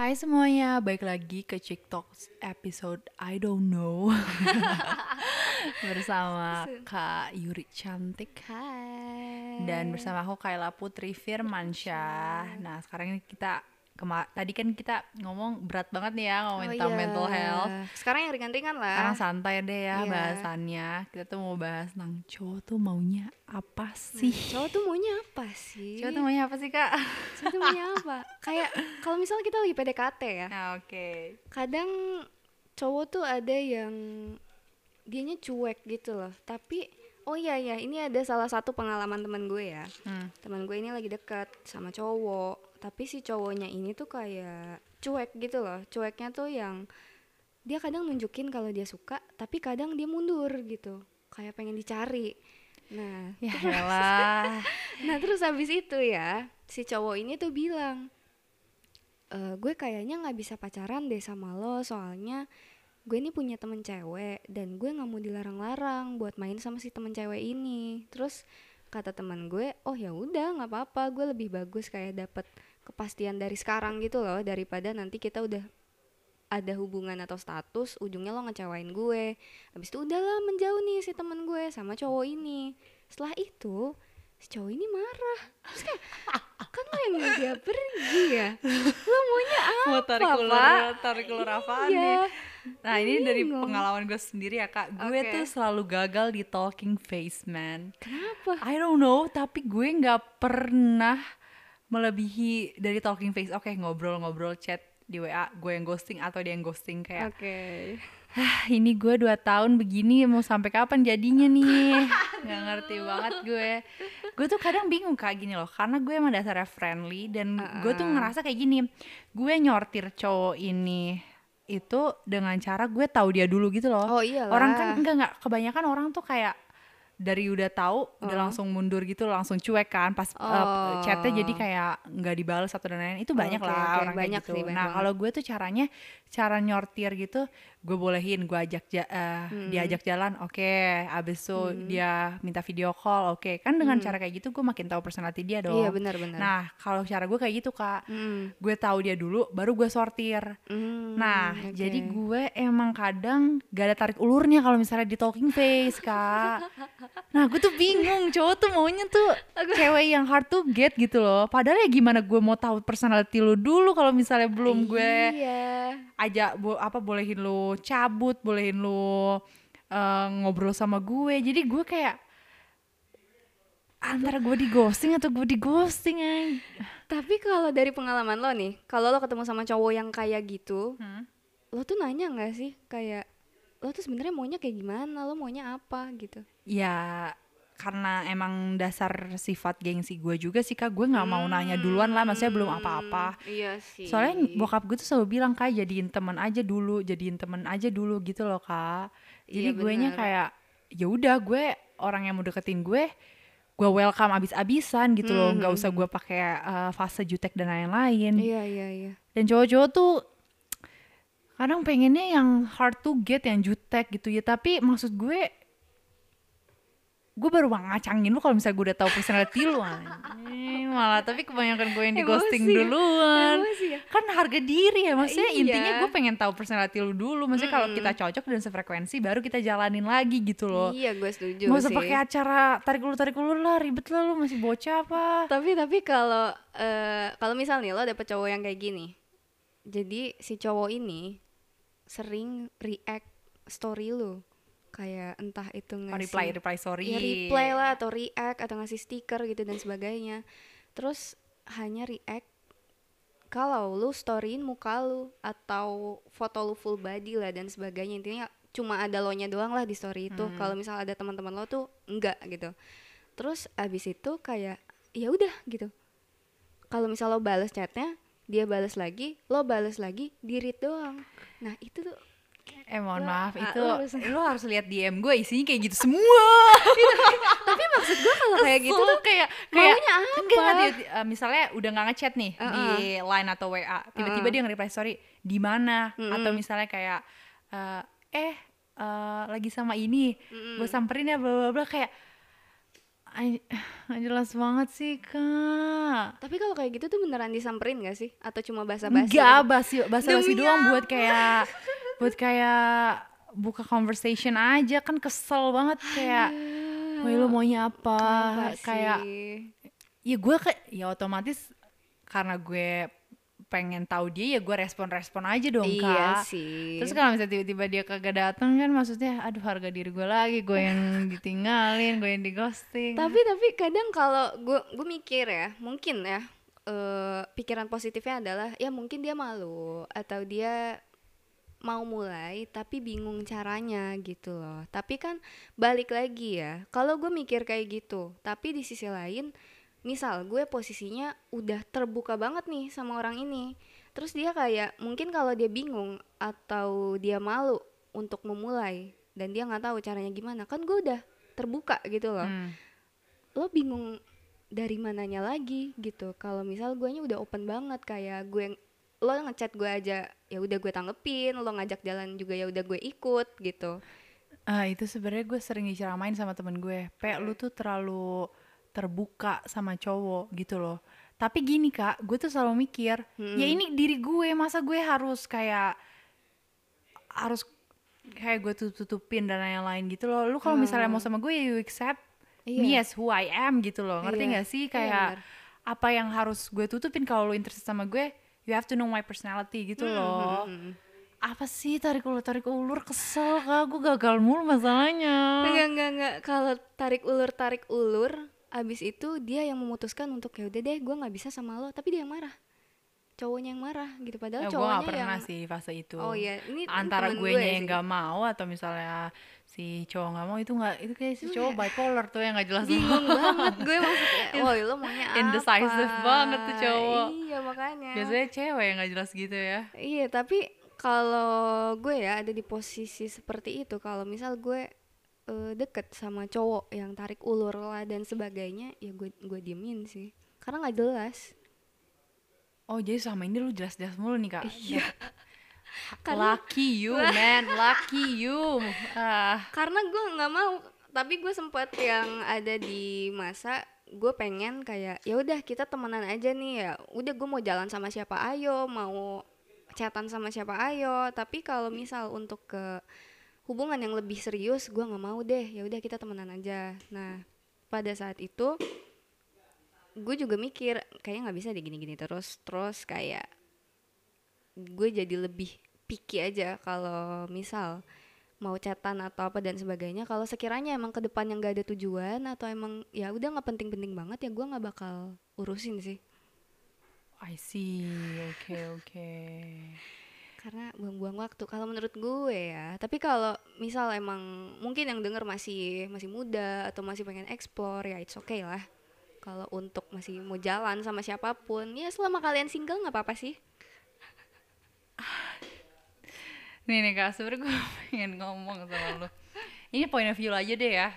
Hai semuanya, balik lagi ke TikTok episode I don't know. Bersama Kak Yuri Cantik. Hai. Dan bersama aku Kaila Putri Firmansyah. Nah sekarang ini kita kema Tadi kan kita ngomong berat banget nih ya ngomongin Oh tentang iya. mental health Sekarang yang ringan-ringan lah. Sekarang santai deh ya Iya. bahasannya Kita tuh mau bahas tentang cowok tuh maunya apa sih Cowok tuh maunya apa sih? Cowok tuh maunya apa sih kak? Cowok tuh maunya apa? Kayak kalau misalnya kita lagi PDKT ya, Nah, Oke kadang cowok tuh ada yang dianya cuek gitu loh. Tapi oh iya ya, ini ada salah satu pengalaman teman gue ya. hmm. Teman gue ini lagi dekat sama cowok, tapi si cowoknya ini tuh kayak cuek gitu loh. Cueknya tuh yang dia kadang nunjukin kalau dia suka, tapi kadang dia mundur gitu. Kayak pengen dicari. Nah, Ya elah Nah terus habis itu ya si cowok ini tuh bilang, e, gue kayaknya nggak bisa pacaran deh sama lo soalnya gue ini punya temen cewek dan gue nggak mau dilarang-larang buat main sama si temen cewek ini. Terus kata teman gue, oh ya udah nggak apa-apa, gue lebih bagus kayak dapet kepastian dari sekarang gitu loh daripada nanti kita udah ada hubungan atau status ujungnya lo ngecewain gue habis itu udahlah menjauh nih si temen gue sama cowok ini setelah itu si cowok ini marah terus kayak kan lo yang dia pergi ya lo maunya apa Mau tarik ulur, Pak? tarik ulur apaan Iya. nih? Nah ini dari pengalaman gue sendiri ya kak Gue Oke. tuh selalu gagal di talking face man kenapa I don't know tapi gue nggak pernah melebihi dari talking face. Oke ngobrol-ngobrol chat di WA Gue yang ghosting atau dia yang ghosting kayak oke. "Hah, Ini gue dua tahun begini mau sampai kapan jadinya nih? Gak ngerti banget gue. Gue tuh kadang bingung kak gini loh Karena gue emang dasarnya friendly Dan gue tuh ngerasa kayak gini Gue nyortir cowok ini itu dengan cara gue tahu dia dulu gitu loh. Oh iyalah orang kan enggak enggak kebanyakan orang tuh kayak dari udah tahu udah Oh. langsung mundur gitu langsung cuek kan pas uh, Oh. chatnya jadi kayak nggak dibalas satu dan lain itu banyak Oke, lah oke. orang Banyak gitu sih, banyak nah kalau gue tuh caranya cara nyortir gitu gue bolehin gue ajak ja- eh, Hmm. diajak jalan oke abis itu dia minta video call oke kan dengan cara kayak gitu gue makin tahu personality dia dong Hmm. iya benar-benar nah kalau cara gue kayak gitu kak Hmm, gue tahu dia dulu baru gue sortir hmm, Nah, oke. jadi gue emang kadang gak ada tarik ulurnya kalau misalnya di talking face, Kak. Nah, gue tuh bingung, cowok tuh maunya tuh cewek yang hard to get gitu loh. Padahal ya gimana gue mau tahu personality lu dulu kalau misalnya belum gue iya ajak bo apa bolehin lu cabut, bolehin lu eh, ngobrol sama gue. Jadi gue kayak antara gue di ghosting atau gue di ghosting ay. tapi kalau dari pengalaman lo nih kalau lo ketemu sama cowok yang kayak gitu Hmm. lo tuh nanya nggak sih kayak lo tuh sebenarnya maunya kayak gimana lo maunya apa gitu Ya karena emang dasar sifat gengsi gue juga sih kak. Gue nggak mau nanya duluan lah maksudnya belum apa-apa. Iya sih. Soalnya bokap gue tuh selalu bilang kak jadiin teman aja dulu jadiin teman aja dulu gitu loh kak. Jadi Iya, gue nya kayak ya udah gue orang yang mau deketin gue gue welcome abis-abisan gitu loh. Nggak usah gue pakai uh, fase jutek dan lain-lain. Iya iya iya. Dan cowok-cowok tuh kadang pengennya yang hard to get yang jutek gitu ya. Tapi maksud gue gue baru ngacangin lu kalau misalnya gue udah tahu personality lu malah tapi kebanyakan gue yang di ghosting ya? duluan. Emosi ya? kan harga diri ya maksudnya Iya. intinya gue pengen tahu personality lu dulu. Maksudnya kalau kita cocok dan sefrekuensi baru kita jalanin lagi gitu loh. Iya gue setuju nggak usah sih. pakai acara tarik ulur tarik ulur lah ribet lah lu masih bocah apa? Tapi tapi kalau eh, kalau misal nih lo dapet cowok yang kayak gini jadi si cowok ini sering react story lu kayak entah itu Oh, ngasih reply reply sorry. ya reply lah atau react atau ngasih stiker gitu dan sebagainya. Terus hanya react kalau lu storyin muka lu atau foto lu full body lah dan sebagainya. Intinya cuma ada lo nya doang lah di story itu. Hmm. kalau misal ada teman-teman lo tuh enggak gitu. Terus abis itu kayak ya udah gitu. Kalau misal lo bales chatnya dia bales lagi lo bales lagi di read doang. Nah itu tuh Eh mohon Wah, maaf ah, itu harus- lu harus lihat DM gue isinya kayak gitu semua. tapi maksud gue kalau kayak gitu tuh kayak kayak maunya apa? enggak, enggak, dia- eh, misalnya udah nggak ngechat nih Uh-uh. di line atau WA, tiba-tiba dia nge-reply story di mana Mm-mm. atau misalnya kayak eh eh eh, lagi sama ini, gue samperin ya bla bla bla kayak jelas banget sih kak Tapi kalau kayak gitu tuh beneran disamperin gak sih? Atau cuma basa-basi? Enggak, basi basa basi Demi doang buat kayak buat kayak buka conversation aja kan kesel banget kayak Woi lu maunya apa? Kayak ya gue kayak ya otomatis karena gue pengen tahu dia ya gue respon-respon aja dong Iya kak. sih. Terus kalau misalnya tiba-tiba dia kagak datang kan maksudnya aduh harga diri gue lagi gue yang ditinggalin gue yang di ghosting. tapi tapi kadang kalau gue gue mikir ya mungkin ya eh, pikiran positifnya adalah ya mungkin dia malu atau dia mau mulai tapi bingung caranya gitu loh tapi kan balik lagi ya kalau gue mikir kayak gitu tapi di sisi lain misal gue posisinya udah terbuka banget nih sama orang ini terus dia kayak mungkin kalau dia bingung atau dia malu untuk memulai dan dia nggak tahu caranya gimana kan gue udah terbuka gitu loh Hmm. lo bingung dari mananya lagi gitu kalau misal guanya udah open banget kayak gue lo ngechat gue aja ya udah gue tanggepin lo ngajak jalan juga ya udah gue ikut gitu Ah, itu sebenarnya gue sering diceramain sama temen gue. Pe, lu tuh terlalu terbuka sama cowok gitu loh. Tapi gini kak, gue tuh selalu mikir, ya ini diri gue, masa gue harus kayak harus kayak gue tutup-tutupin dan lain-lain gitu loh. Lu kalau misalnya mau sama gue, ya you accept me Iya. as who I am gitu loh. Ngerti Iya. gak sih? Iya, Kayak benar. apa yang harus gue tutupin kalau lu interested sama gue, you have to know my personality gitu loh. Hmm. Apa sih tarik ulur tarik ulur kesel kak, gue gagal mulu masalahnya. enggak enggak enggak kalau tarik ulur tarik ulur abis itu dia yang memutuskan untuk ya udah deh gue nggak bisa sama lo tapi dia yang marah cowoknya yang marah gitu padahal Ya, cowoknya gak pernah yang sih fase itu. oh iya ini Antara gue gue yang sih. gak mau atau misalnya si cowok gak mau itu nggak itu kayak si cowok bipolar tuh yang gak jelas bingung banget gue maksudnya woi lo maunya apa Indecisive banget tuh cowok. iya makanya Biasanya cewek yang gak jelas gitu ya. Iya, tapi kalau gue ya ada di posisi seperti itu, kalau misal gue eh, deket sama cowok yang tarik ulur lah dan sebagainya, ya gue gue diemin sih, karena nggak jelas. Oh jadi sama ini lu jelas-jelas mulu nih kak. Iya. Karena, lucky you man, lucky you. Ah, Karena gue nggak mau, tapi gue sempat yang ada di masa gue pengen kayak ya udah kita temenan aja nih ya udah gue mau jalan sama siapa ayo mau chatan sama siapa ayo tapi kalau misal untuk ke hubungan yang lebih serius gue nggak mau deh. Ya udah kita temenan aja. Nah pada saat itu gue juga mikir kayaknya nggak bisa deh gini-gini terus. Terus kayak gue jadi lebih picky aja kalau misal mau chatan atau apa dan sebagainya. Kalau sekiranya emang ke depan yang gak ada tujuan atau emang ya udah nggak penting-penting banget ya gue nggak bakal urusin sih. I see. Oke oke. Karena buang-buang waktu kalau menurut gue ya tapi kalau misal emang mungkin yang denger masih masih muda atau masih pengen explore ya it's okay lah kalau untuk masih mau jalan sama siapa pun ya selama kalian single nggak apa-apa sih Nih nih kak, sebenernya gue pengen ngomong sama lu. Ini point of view aja deh ya.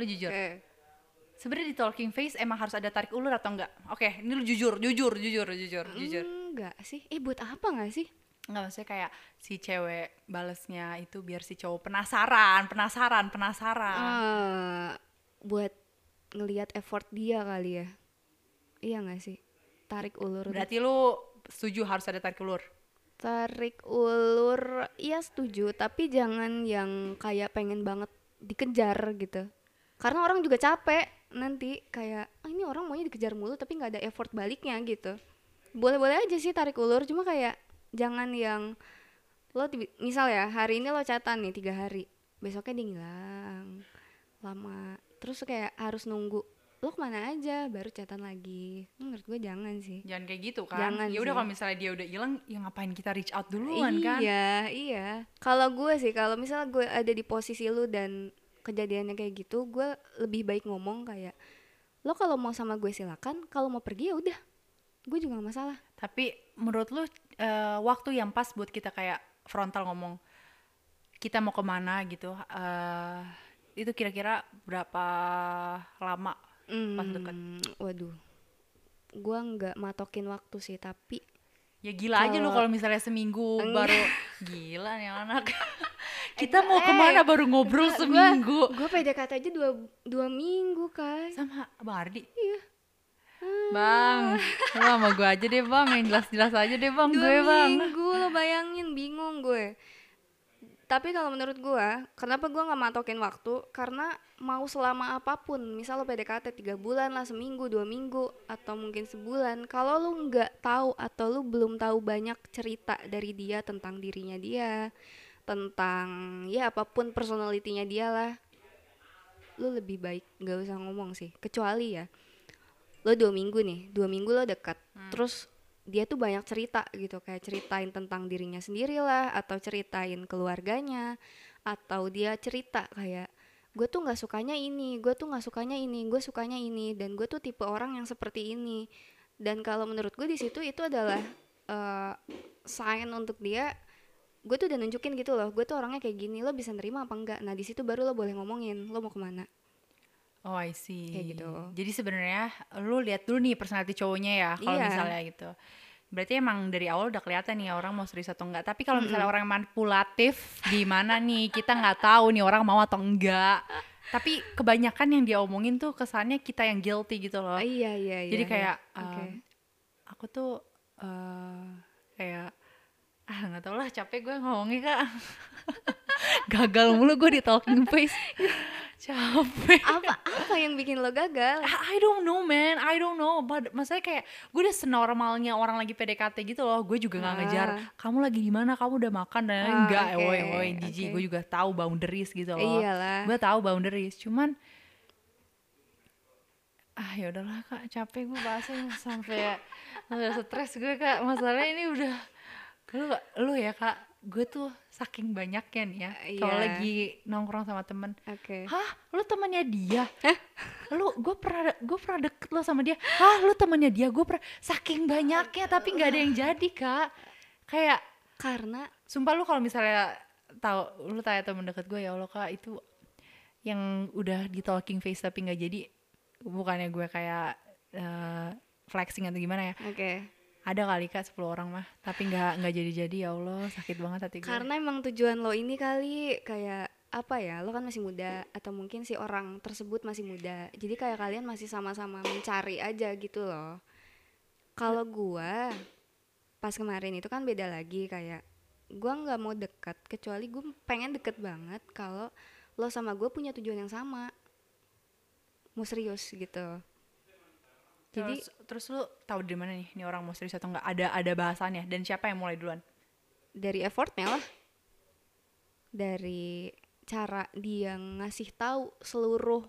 Lu jujur. Oke. Sebenarnya di talking face emang harus ada tarik ulur atau enggak? Oke, ini lu jujur, jujur, jujur, jujur, jujur. enggak sih eh buat apa nggak sih Enggak maksudnya kayak si cewek balesnya itu biar si cowok penasaran, penasaran, penasaran. Eh, buat ngelihat effort dia kali ya. Iya nggak sih? Tarik ulur. Berarti lu setuju harus ada tarik ulur? tarik ulur iya setuju. Tapi jangan yang kayak pengen banget dikejar gitu. Karena orang juga capek nanti. Kayak ah, ini orang maunya dikejar mulu tapi nggak ada effort baliknya gitu. Boleh-boleh aja sih tarik ulur. Cuma kayak jangan yang lo misal ya hari ini lo catatan nih tiga hari. Besoknya dia ngilang lama. Terus kayak harus nunggu lo ke mana aja? Baru catatan lagi. Menurut gue jangan sih. Jangan kayak gitu kan. Jangan ya udah kalau misalnya dia udah hilang, ya ngapain kita reach out duluan kan? Iya, iya. Kalau gue sih, kalau misalnya gue ada di posisi lu dan kejadiannya kayak gitu, gue lebih baik ngomong kayak, lo kalau mau sama gue silakan, kalau mau pergi ya udah, gue juga gak masalah. Tapi menurut lu eh, waktu yang pas buat kita kayak frontal ngomong kita mau ke mana gitu, eh, itu kira-kira berapa lama? Pas deket. Hmm, waduh, gue nggak matokin waktu sih, tapi Ya gila aja lu Kalau- misalnya seminggu Enggak. baru gila nih anak. kita mau ke mana baru ngobrol seminggu Gue PDKT aja dua, dua minggu kan. sama bang Ardi Bang lo sama gue aja deh bang yang jelas-jelas aja deh bang Dua gue bang minggu lo bayangin bingung gue. Tapi kalau menurut gue, kenapa gue nggak matokin waktu? Karena mau selama apa pun, misal lo PDKT tiga bulan lah, seminggu, dua minggu, atau mungkin sebulan. Kalau lo nggak tahu atau lo belum tahu banyak cerita dari dia tentang dirinya dia, tentang ya apa pun personalitinya dia lah, lo lebih baik nggak usah ngomong sih. Kecuali ya, lo dua minggu nih, dua minggu lo dekat, terus dia tuh banyak cerita gitu kayak ceritain tentang dirinya sendiri lah atau ceritain keluarganya atau dia cerita kayak gue tuh nggak sukanya ini gue tuh nggak sukanya ini gue sukanya ini dan gue tuh tipe orang yang seperti ini. Dan kalau menurut gue di situ itu adalah eh, sign untuk dia gue tuh udah nunjukin gitu loh gue tuh orangnya kayak gini lo bisa nerima apa enggak? Nah di situ baru lo boleh ngomongin lo mau ke mana Oh I see. Kayak gitu. Jadi sebenarnya lu lihat dulu nih personality cowoknya ya kalau Iya. misalnya gitu. Berarti emang dari awal udah kelihatan nih orang mau serius atau enggak. Tapi kalau misalnya orang manipulatif gimana nih? Kita nggak tahu nih orang mau atau enggak. Tapi kebanyakan yang dia omongin tuh kesannya kita yang guilty gitu loh. Iya iya iya Jadi iya. kayak Oke. um, aku tuh eh kayak ah nggak tau lah capek gue ngomongnya kak. Gagal mulu gue di talking face. capek. apa apa yang bikin lo gagal I I don't know man, I don't know. But maksudnya kayak gue udah senormalnya orang lagi PDKT gitu loh. Gue juga nggak ngejar. Ah. Kamu lagi di mana? Kamu udah makan dan. Ah, enggak. oke, Woi woi, jijik. oke. Gue juga tahu boundaries gitu loh. Iyalah. Gue tahu boundaries. Cuman ah ya udahlah kak capek gue bahasnya sampai udah stres gue kak masalahnya ini udah lu lu ya kak gue tuh saking banyaknya nih ya kalau Iya. lagi nongkrong sama temen oke Hah, lu temannya dia? Lu gue pernah gue pernah deket lo sama dia. Hah, lu temannya dia? Gue pernah saking banyaknya tapi nggak ada yang jadi, Kak. Kayak karena sumpah lu kalau misalnya tahu lu tanya temen deket gue ya Allah Kak, itu yang udah di talking face tapi nggak jadi bukannya gue kayak eh, flexing atau gimana ya. oke Ada kali Kak 10 orang mah, tapi nggak nggak jadi-jadi ya Allah, sakit banget hati gue. karena emang tujuan lo ini kali kayak apa ya lo kan masih muda atau mungkin si orang tersebut masih muda. Jadi kayak kalian masih sama-sama mencari aja gitu loh. Kalau gua pas kemarin itu kan beda lagi kayak gua nggak mau dekat kecuali gue pengen deket banget kalau lo sama gue punya tujuan yang sama. Mau serius gitu jadi terus, terus lu tahu dari mana nih, ini orang mau serius atau nggak? Ada ada bahasannya dan siapa yang mulai duluan? dari effortnya lah dari cara dia ngasih tahu seluruh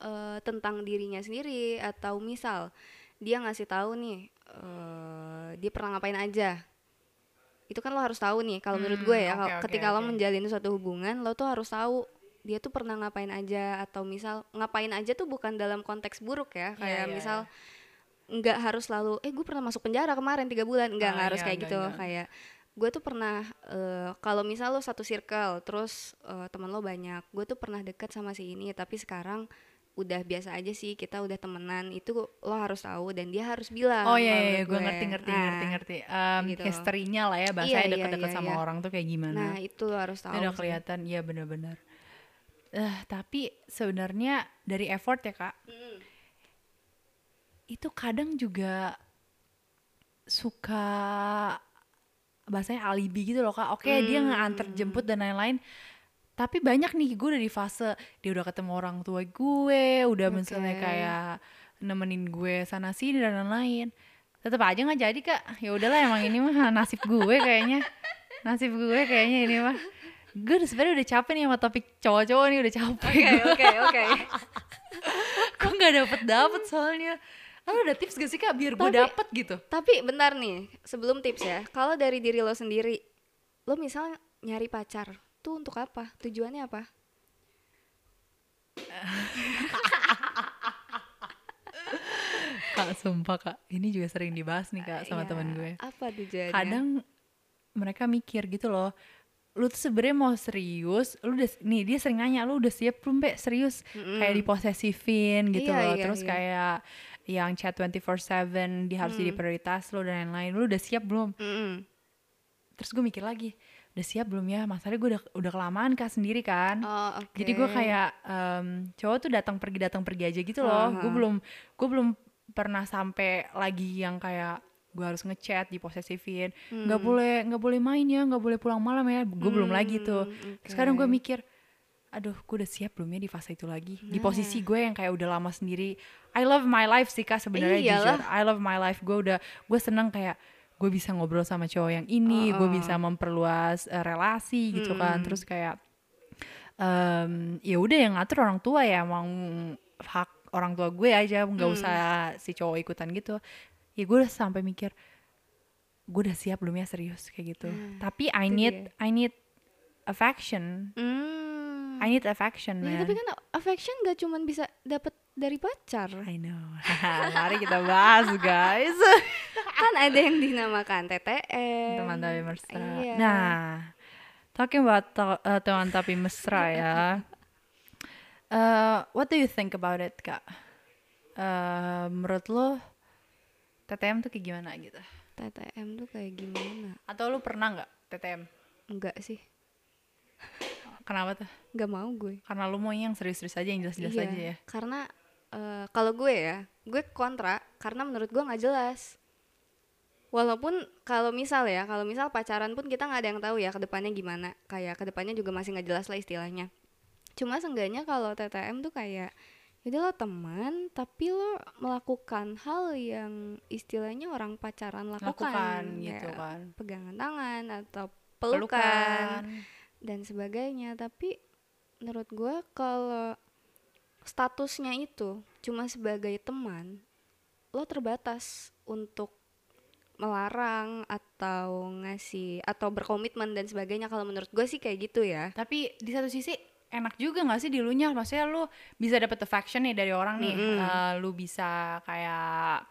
eh, tentang dirinya sendiri atau misal dia ngasih tahu nih eh, dia pernah ngapain aja itu kan lo harus tahu nih kalau menurut Hmm, gue ya oke, kalau oke, ketika lo oke. menjalin suatu hubungan lo tuh harus tahu dia tuh pernah ngapain aja atau misal ngapain aja tuh bukan dalam konteks buruk ya kayak iya, misal nggak harus selalu eh gue pernah masuk penjara kemarin tiga bulan nggak Ah, harus iya, kayak gitu enggak. kayak gue tuh pernah eh, kalau misal lo satu circle terus eh, teman lo banyak gue tuh pernah deket sama si ini tapi sekarang udah biasa aja sih kita udah temenan itu lo harus tahu dan dia harus bilang Oh iya iya, menurut gue ngerti ngerti Nah, ngerti ngerti. Um, gitu. History-nya lah ya bahasanya Iya, iya, deket-deket iya, sama iya. orang tuh kayak gimana. nah itu lo harus tahu udah kelihatan, iya benar-benar. Eh tapi sebenarnya dari effort ya kak, Mm. itu kadang juga suka bahasanya alibi gitu loh kak. Oke dia Hmm. nganter jemput dan lain-lain. Tapi banyak nih gue udah di fase dia udah ketemu orang tua gue, udah misalnya Oke. kayak nemenin gue sana sini dan lain-lain. Tetep aja nggak jadi kak. Ya udahlah emang ini mah nasib gue kayaknya. Nasib gue kayaknya ini mah. Gue udah sebenarnya udah capek nih sama topik cowok-cowok nih udah capek oke oke oke Kok nggak dapet dapet soalnya. Lo ada tips gak sih kak biar gue dapet gitu? Tapi bentar nih, sebelum tips ya. Kalau dari diri lo sendiri, lo misal nyari pacar, tuh untuk apa? Tujuannya apa? Kak sumpah kak, ini juga sering dibahas nih kak sama Ya, teman gue. Apa tujuannya? Kadang mereka mikir gitu loh, lu tuh sebenarnya mau serius, lu udah nih dia sering nanya lu udah siap belum Be, serius Mm-mm. kayak diposesifin gitu Iya, loh, iya, terus iya. kayak yang chat 24/7 dia harus jadi Mm. prioritas lu dan lain-lain, lu udah siap belum? Mm-mm. terus gue mikir lagi udah siap belum ya masalahnya gue udah udah kelamaan kak sendiri kan Oh, oke. jadi gue kayak em, cowok tuh datang pergi datang pergi aja gitu loh gue Aha. belum gue belum pernah sampai lagi yang kayak gue harus ngechat diposesifin nggak Hmm. boleh nggak boleh main ya nggak boleh pulang malam ya gue belum lagi tuh Hmm, sekarang gue mikir aduh gue udah siap belum ya di fase itu lagi di Nah. posisi gue yang kayak udah lama sendiri I love my life sih kak sebenarnya Iyalah. jujur I love my life gue udah gue seneng kayak gue bisa ngobrol sama cowok yang ini gue Uh-uh. bisa memperluas eh, relasi gitu kan Mm-mm. terus kayak em, ya udah yang ngatur orang tua ya mau hak orang tua gue aja nggak Hmm. usah si cowok ikutan gitu ya gue udah sampai mikir gue udah siap belum ya serius kayak gitu Nah, tapi I need dia. I need affection Hmm. I need affection Ya, man tapi kan affection gak cuman bisa dapat dari pacar. I know mari kita bahas guys kan ada yang dinamakan TTM. teman tapi mesra Iya. nah talking about to- eh, teman tapi mesra ya Eh, what do you think about it kak Eh, menurut lo TTM tuh kayak gimana gitu TTM tuh kayak gimana? atau lu pernah nggak TTM Enggak sih. kenapa tuh Gak mau gue. karena lu mau yang serius-serius aja yang jelas-jelas Iya, aja ya Karena eh, kalau gue ya, gue kontra karena menurut gue nggak jelas. Walaupun kalau misal ya, kalau misal pacaran pun kita nggak ada yang tahu ya ke depannya gimana. Kayak ke depannya juga masih nggak jelas lah istilahnya. Cuma seenggaknya kalau TTM tuh kayak yaudah lo teman tapi lo melakukan hal yang istilahnya orang pacaran lakukan, lakukan gitu kan. pegangan tangan atau pelukan, pelukan. dan sebagainya. Tapi menurut gue kalau statusnya itu cuma sebagai teman lo terbatas untuk melarang atau ngasih atau berkomitmen dan sebagainya. Kalau menurut gue sih kayak gitu ya. Tapi di satu sisi enak juga nggak sih dilunya maksudnya lu bisa dapet affection nih dari orang nih Mm-mm. Eh, lu bisa kayak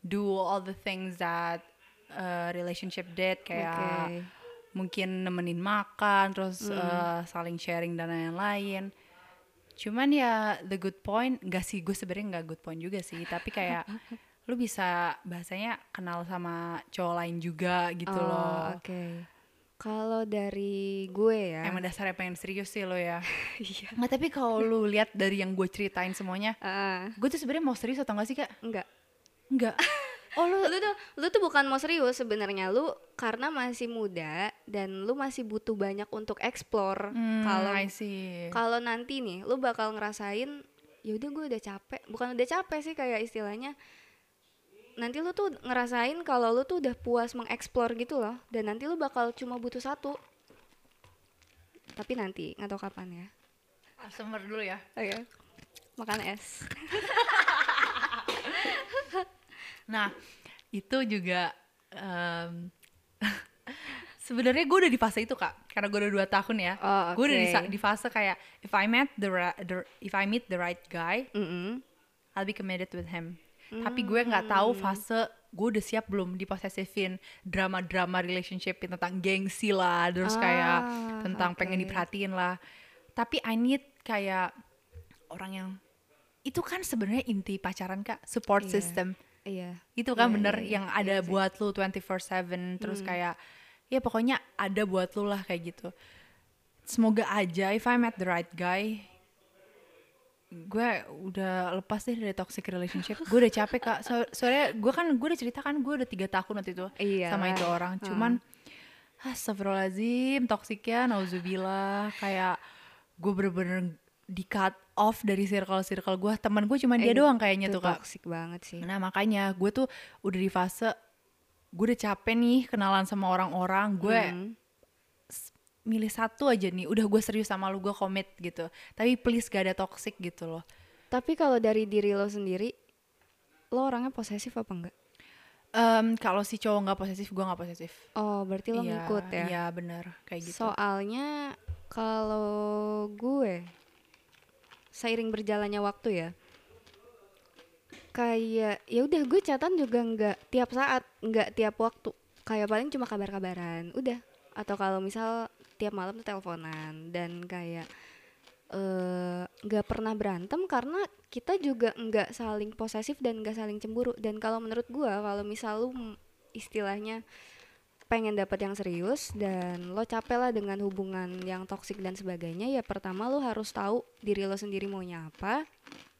do all the things that uh, relationship did kayak Oke. mungkin nemenin makan terus Hmm. eh, saling sharing dan lain-lain cuman ya the good point nggak sih gue sebenarnya nggak good point juga sih tapi kayak lu bisa bahasanya kenal sama cowok lain juga gitu Oh, loh oke kalau dari gue ya. Emang dasarnya pengen serius sih lo ya. Iya. Nggak tapi kalau lu lihat dari yang gue ceritain semuanya Ah, gue tuh sebenarnya mau serius atau enggak sih kak? Enggak enggak oh lu lu tuh lu tuh bukan mau serius sebenarnya. Lu karena masih muda dan lu masih butuh banyak untuk explore. Hmm, kalau kalau nanti nih lu bakal ngerasain ya udah gue udah capek. Bukan udah capek sih kayak istilahnya nanti lu tuh ngerasain kalau lu tuh udah puas mengeksplor gitu loh. Dan nanti lu bakal cuma butuh satu. Tapi nanti nggak tahu kapan ya. Sumber dulu ya. Oke makan es. Nah, itu juga em, sebenarnya gue udah di fase itu kak, karena gue udah dua tahun ya. oh Gue udah di, di fase kayak if I met the, the if I meet the right guy, Mm-mm. I'll be committed with him. Tapi gue nggak tahu fase gue udah siap belum diposesifin drama-drama relationship tentang gengsi lah, terus kayak Ah, tentang pengen oke. diperhatiin lah. Tapi I need kayak orang yang itu kan sebenarnya inti pacaran kak, support Iya. system iya itu kan Iya, bener iya. yang ada Iya sih. buat lu 24/7 terus Hmm. kayak ya pokoknya ada buat lu lah kayak gitu semoga aja if I met the right guy gue udah lepas deh dari toxic relationship. Gue udah capek kak. So, soalnya gue kan gue udah cerita kan gue udah tiga tahun waktu itu iya. sama itu orang. Cuman Astagfirullahaladzim toksiknya nauzubillah. Kayak gue bener-bener di cut off dari circle-circle gue teman gue cuman dia Eh, doang kayaknya tuh kak. toxic banget sih. Nah makanya gue tuh udah di fase gue udah capek nih kenalan sama orang-orang. Gue Hmm. Milih satu aja nih udah gue serius sama lu gue komit gitu. Tapi please gak ada toxic gitu loh. Tapi kalau dari diri lo sendiri lo orangnya posesif apa enggak? Em, kalau si cowok nggak posesif gue nggak posesif. Oh berarti lo Iya, ngikut ya? iya bener kayak gitu. Soalnya kalau gue seiring berjalannya waktu ya kayak ya udah gue catatan juga nggak tiap saat nggak tiap waktu. Kayak paling cuma kabar-kabaran udah. Atau kalau misal tiap malam tuh teleponan. Dan kayak eh, nggak pernah berantem karena kita juga nggak saling posesif dan nggak saling cemburu. Dan kalau menurut gue kalau misal lu istilahnya pengen dapat yang serius dan lo capek lah dengan hubungan yang toksik dan sebagainya ya pertama lo harus tahu diri lo sendiri maunya apa.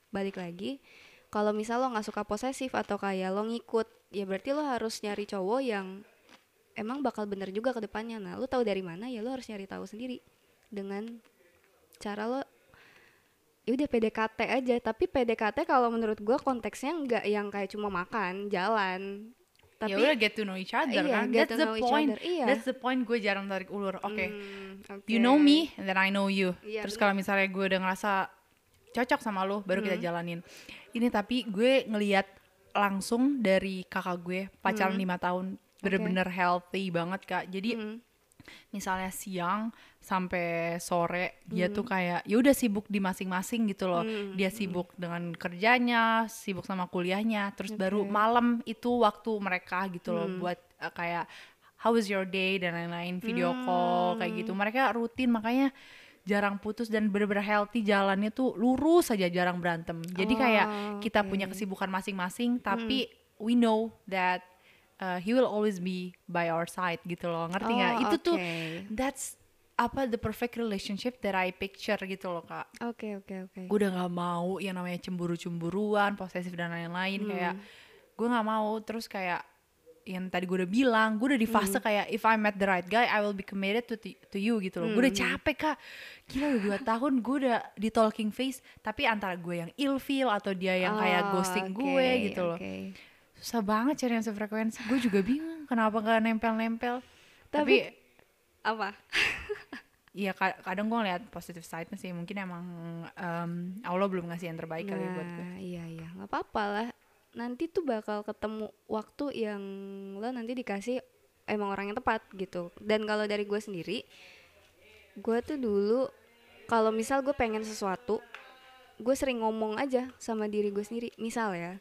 Balik lagi kalau misal lo nggak suka posesif atau kayak lo ngikut ya berarti lo harus nyari cowok yang emang bakal bener juga ke depannya. Nah lo tahu dari mana ya lo harus nyari tahu sendiri dengan cara lo ya udah PDKT aja. Tapi PDKT kalau menurut gua konteksnya nggak yang kayak cuma makan jalan. Ya tapi udah get to know each other iya, kan. get that's to the know each point. other, iya. that's the point gue jarang tarik ulur. Oke. Hmm, you oke. know me and then I know you. Iya, terus kalau misalnya gue udah ngerasa cocok sama lo baru Hmm. kita jalanin. Ini tapi gue ngelihat langsung dari kakak gue pacaran Hmm. lima tahun bener-bener healthy banget kak jadi Hmm. misalnya siang sampai sore dia Hmm. tuh kayak ya udah sibuk di masing-masing gitu loh Hmm, dia sibuk dengan kerjanya sibuk sama kuliahnya terus baru Oke. malam itu waktu mereka gitu loh Hmm. buat uh, kayak how was your day dan lain-lain video call kayak gitu mereka rutin makanya jarang putus dan bener-bener healthy jalannya tuh lurus saja jarang berantem jadi kayak Oh, kita oke. punya kesibukan masing-masing tapi we know that uh, he will always be by our side gitu loh ngerti nggak Oh, itu tuh that's apa the perfect relationship that I picture gitu loh kak Oke oke oke. gue udah nggak mau yang namanya cemburu-cemburuan posesif dan lain-lain Hmm. kayak gue nggak mau terus kayak yang tadi gue udah bilang gue udah di fase Hmm. kayak if I met the right guy I will be committed to to you gitu loh gue udah Hmm. capek kak gila udah dua tahun gue udah di talking face tapi antara gue yang ilfeel atau dia yang kayak Oh, ghosting oke, gue gitu loh oke. Susah banget cari yang sefrekuensi gue juga bingung kenapa gak nempel-nempel tapi, Tapi- Apa? Iya ka- kadang gue ngeliat positive side-nya sih mungkin emang em, Allah belum ngasih yang terbaik kali ya buat gue. Nah, iya iya, nggak apa-apa lah. Nanti tuh bakal ketemu waktu yang lo nanti dikasih emang orang yang tepat gitu. Dan kalau dari gue sendiri, gue tuh dulu kalau misal gue pengen sesuatu, gue sering ngomong aja sama diri gue sendiri. Misal ya,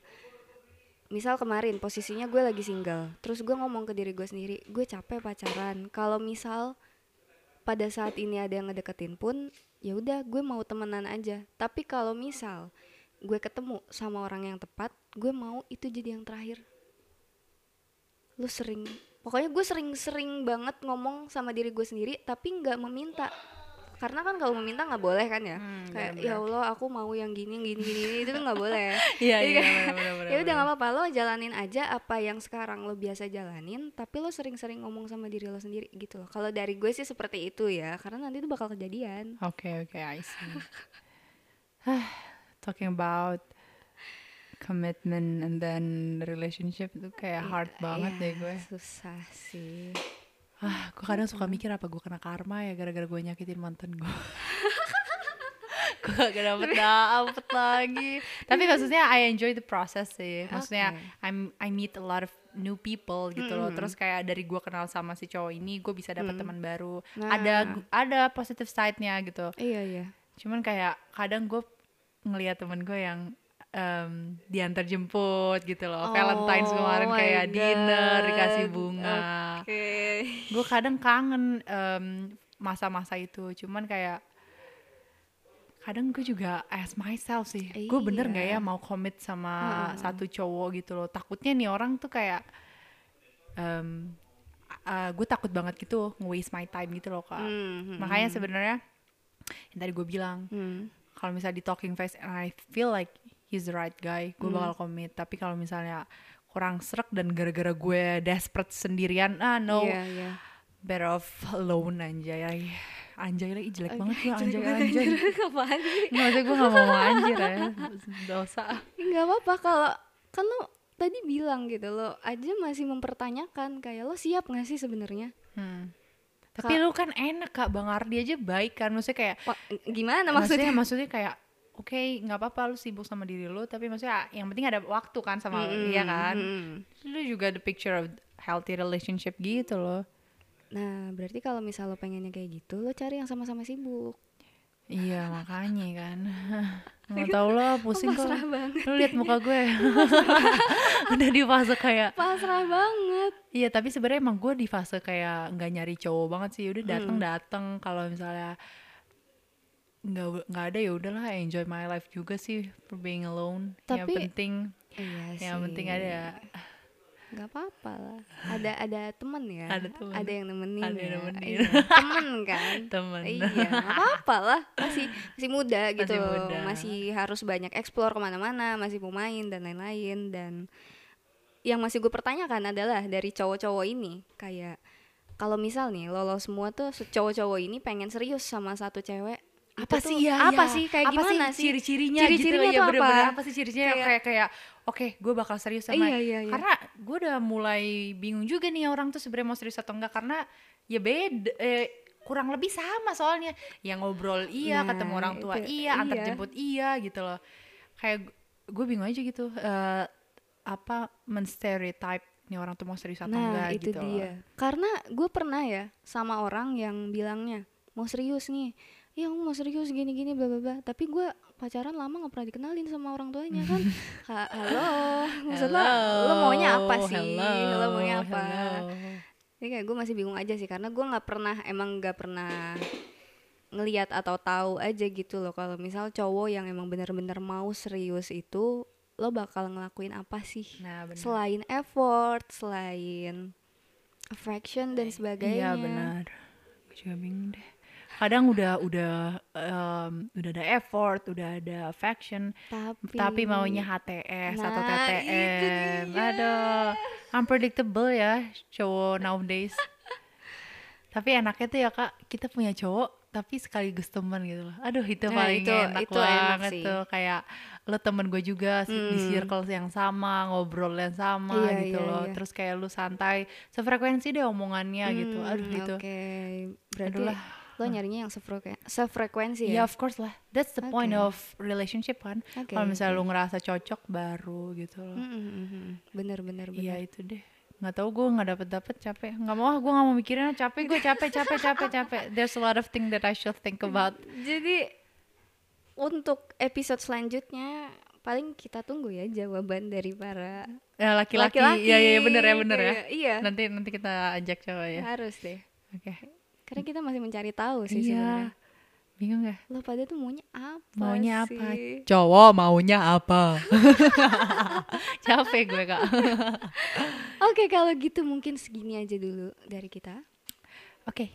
misal kemarin posisinya gue lagi single, terus gue ngomong ke diri gue sendiri, gue capek pacaran. Kalau misal pada saat ini ada yang ngedeketin pun ya udah gue mau temenan aja. Tapi kalau misal gue ketemu sama orang yang tepat gue mau itu jadi yang terakhir. Lu sering pokoknya gue sering-sering banget ngomong sama diri gue sendiri tapi nggak meminta karena kan kalau meminta nggak boleh kan ya? Hmm, kayak ya allah aku mau yang gini gini gini, itu kan nggak boleh. Iya Jadi iya kayak, benar-benar. ya udah nggak apa-apa lo jalanin aja apa yang sekarang lo biasa jalanin tapi lo sering-sering ngomong sama diri lo sendiri gitu loh. Kalau dari gue sih seperti itu ya karena nanti itu bakal kejadian. Oke oke I see. Talking about commitment and then relationship itu kayak hard banget Ya, deh gue. susah sih Ah, gue kadang suka mikir apa gue kena karma ya gara-gara gue nyakitin mantan gue. gue gak dapet dapet lagi. Tapi maksudnya I enjoy the process sih. Maksudnya Oke. I'm I meet a lot of new people gitu loh. Terus kayak dari gue kenal sama si cowok ini, gue bisa dapat teman baru. Ada ada positive side-nya gitu. iya iya Cuman kayak kadang gue ngelihat temen gue yang em, diantar jemput gitu loh. Valentine's Oh kemarin my kayak dinner dikasih God. bunga oke gue kadang kangen em, masa-masa itu cuman kayak kadang gue juga ask myself sih gue bener nggak ya Iya. mau commit sama Heeh. satu cowok gitu loh takutnya nih orang tuh kayak em, gue takut banget gitu nge-waste my time gitu loh kak Hmm, hmm, makanya sebenarnya yang tadi gue bilang hmm. kalau misalnya di talking face and I feel like he's the right guy gue Hmm. bakal commit. Tapi kalau misalnya kurang serak dan gara-gara gue desperate sendirian ah no. Iya iya. Better off alone anjay. Anjay lagi jelek banget gue anjay anjay. Apaan sih? nggak maksudnya gue gak mau anjir ya. Dosa. Nggak apa-apa. Kalau kan lo tadi bilang gitu lo aja masih mempertanyakan kayak lo siap nggak sih sebenarnya? Hmm. tapi lu kan enak kak. Bang Ardi aja baik kan. Maksudnya kayak Wah, gimana maksudnya maksudnya? maksudnya kayak oke nggak apa-apa lu sibuk sama diri lu tapi maksudnya yang penting ada waktu kan sama dia kan. Mm-mm. lu juga the picture of healthy relationship gitu loh. Nah berarti kalau misal lo pengennya kayak gitu lo cari yang sama-sama sibuk. Iya makanya kan. Nggak tahu lo pusing kok. lu lihat muka gue. Udah di fase kayak pasrah banget. Iya tapi sebenarnya emang gue di fase kayak nggak nyari cowok banget sih. Udah datang datang kalau misalnya nggak nggak ada ya udahlah enjoy my life juga sih for being alone. Yang Tapi- penting iya sih. yang penting ada nggak apa-apa lah. Ada ada temen ya. Ada temen. ada yang nemenin Ada yang ya. nemenin. Iya, temen kan? Temen. iya nggak apa-apa lah. Masih masih muda gitu. muda. masih harus banyak explore ke mana-mana masih mau main dan lain-lain. Dan yang masih gue pertanyakan adalah dari cowok-cowok ini kayak kalau misal nih lo lo semua tuh cowok-cowok ini pengen serius sama satu cewek apa sih? Ya apa ya. sih? Kayak apa gimana sih? ciri-cirinya Ciri-cirinya gitu ya tuh apa? bener-bener. Apa sih ciri-cirinya? Kayak- kayak kayak oke gue bakal serius sama Iya, iya, iya. karena gue udah mulai bingung juga nih orang tuh sebenarnya mau serius atau enggak karena ya beda eh, kurang lebih sama soalnya. Yang ngobrol iya Nah, ketemu orang tua itu, iya antar iya. jemput iya gitu loh. Kayak gue bingung aja gitu eh, apa menstereotype nih orang tuh mau serius atau Nah enggak itu gitu loh. dia. Karena gue pernah ya Sama orang yang bilangnya Mau serius nih Ya aku mau serius gini-gini bla bla bla Tapi gue pacaran lama gak pernah dikenalin sama orang tuanya kan Ha- Halo Maksud lo maunya apa sih Hello, Lo maunya apa hello. Ini kayak gue masih bingung aja sih Karena gue gak pernah Emang gak pernah ngeliat atau tahu aja gitu loh kalau misal cowok yang emang bener-bener mau serius itu lo bakal ngelakuin apa sih Nah, benar. selain effort, selain affection dan sebagainya. Iya benar. Gue juga bingung deh. Kadang udah udah em, udah ada effort, udah ada affection, Tapi, tapi maunya HTS atau Nah, itu TTM. Aduh, unpredictable ya cowok nowadays. tapi enaknya tuh ya kak, kita punya cowok tapi sekaligus teman gitu loh. Aduh itu Nah, paling itu- enak itu enak banget sih. tuh. Kayak lo temen gue juga di Hmm. circle yang sama, ngobrol yang sama Iya, gitu iya, loh. iya. Terus kayak lu santai, sefrekuensi deh omongannya gitu. Hmm, Aduh itu. Oke, berarti Aduh lah. Lo nyarinya yang sefrekuensi, sefrekuensi Ya ya. of course lah. That's the point Oke. of relationship kan. Oke, Kalau misalnya lu ngerasa cocok baru gitu loh. Mm, mm, mm, mm. Bener bener Iya bener. itu deh. Nggak tahu gue nggak dapet dapet capek. Nggak mau ah gue nggak mau mikirin ah, capek gue capek capek capek capek. There's a lot of thing that I should think about. Jadi untuk episode selanjutnya paling kita tunggu ya jawaban dari para Ya, laki-laki. laki-laki. Iya iya bener ya bener ya. Iya, Nanti nanti kita ajak coba ya. harus deh. Oke. Karena kita masih mencari tahu sih Iya. sebenarnya. Bingung gak? Lo pada tuh maunya apa Maunya apa? sih? Cowok maunya apa? capek gue kak. Oke kalau gitu mungkin segini aja dulu dari kita. Oke.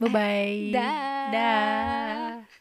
Bye bye. Dah. Dah.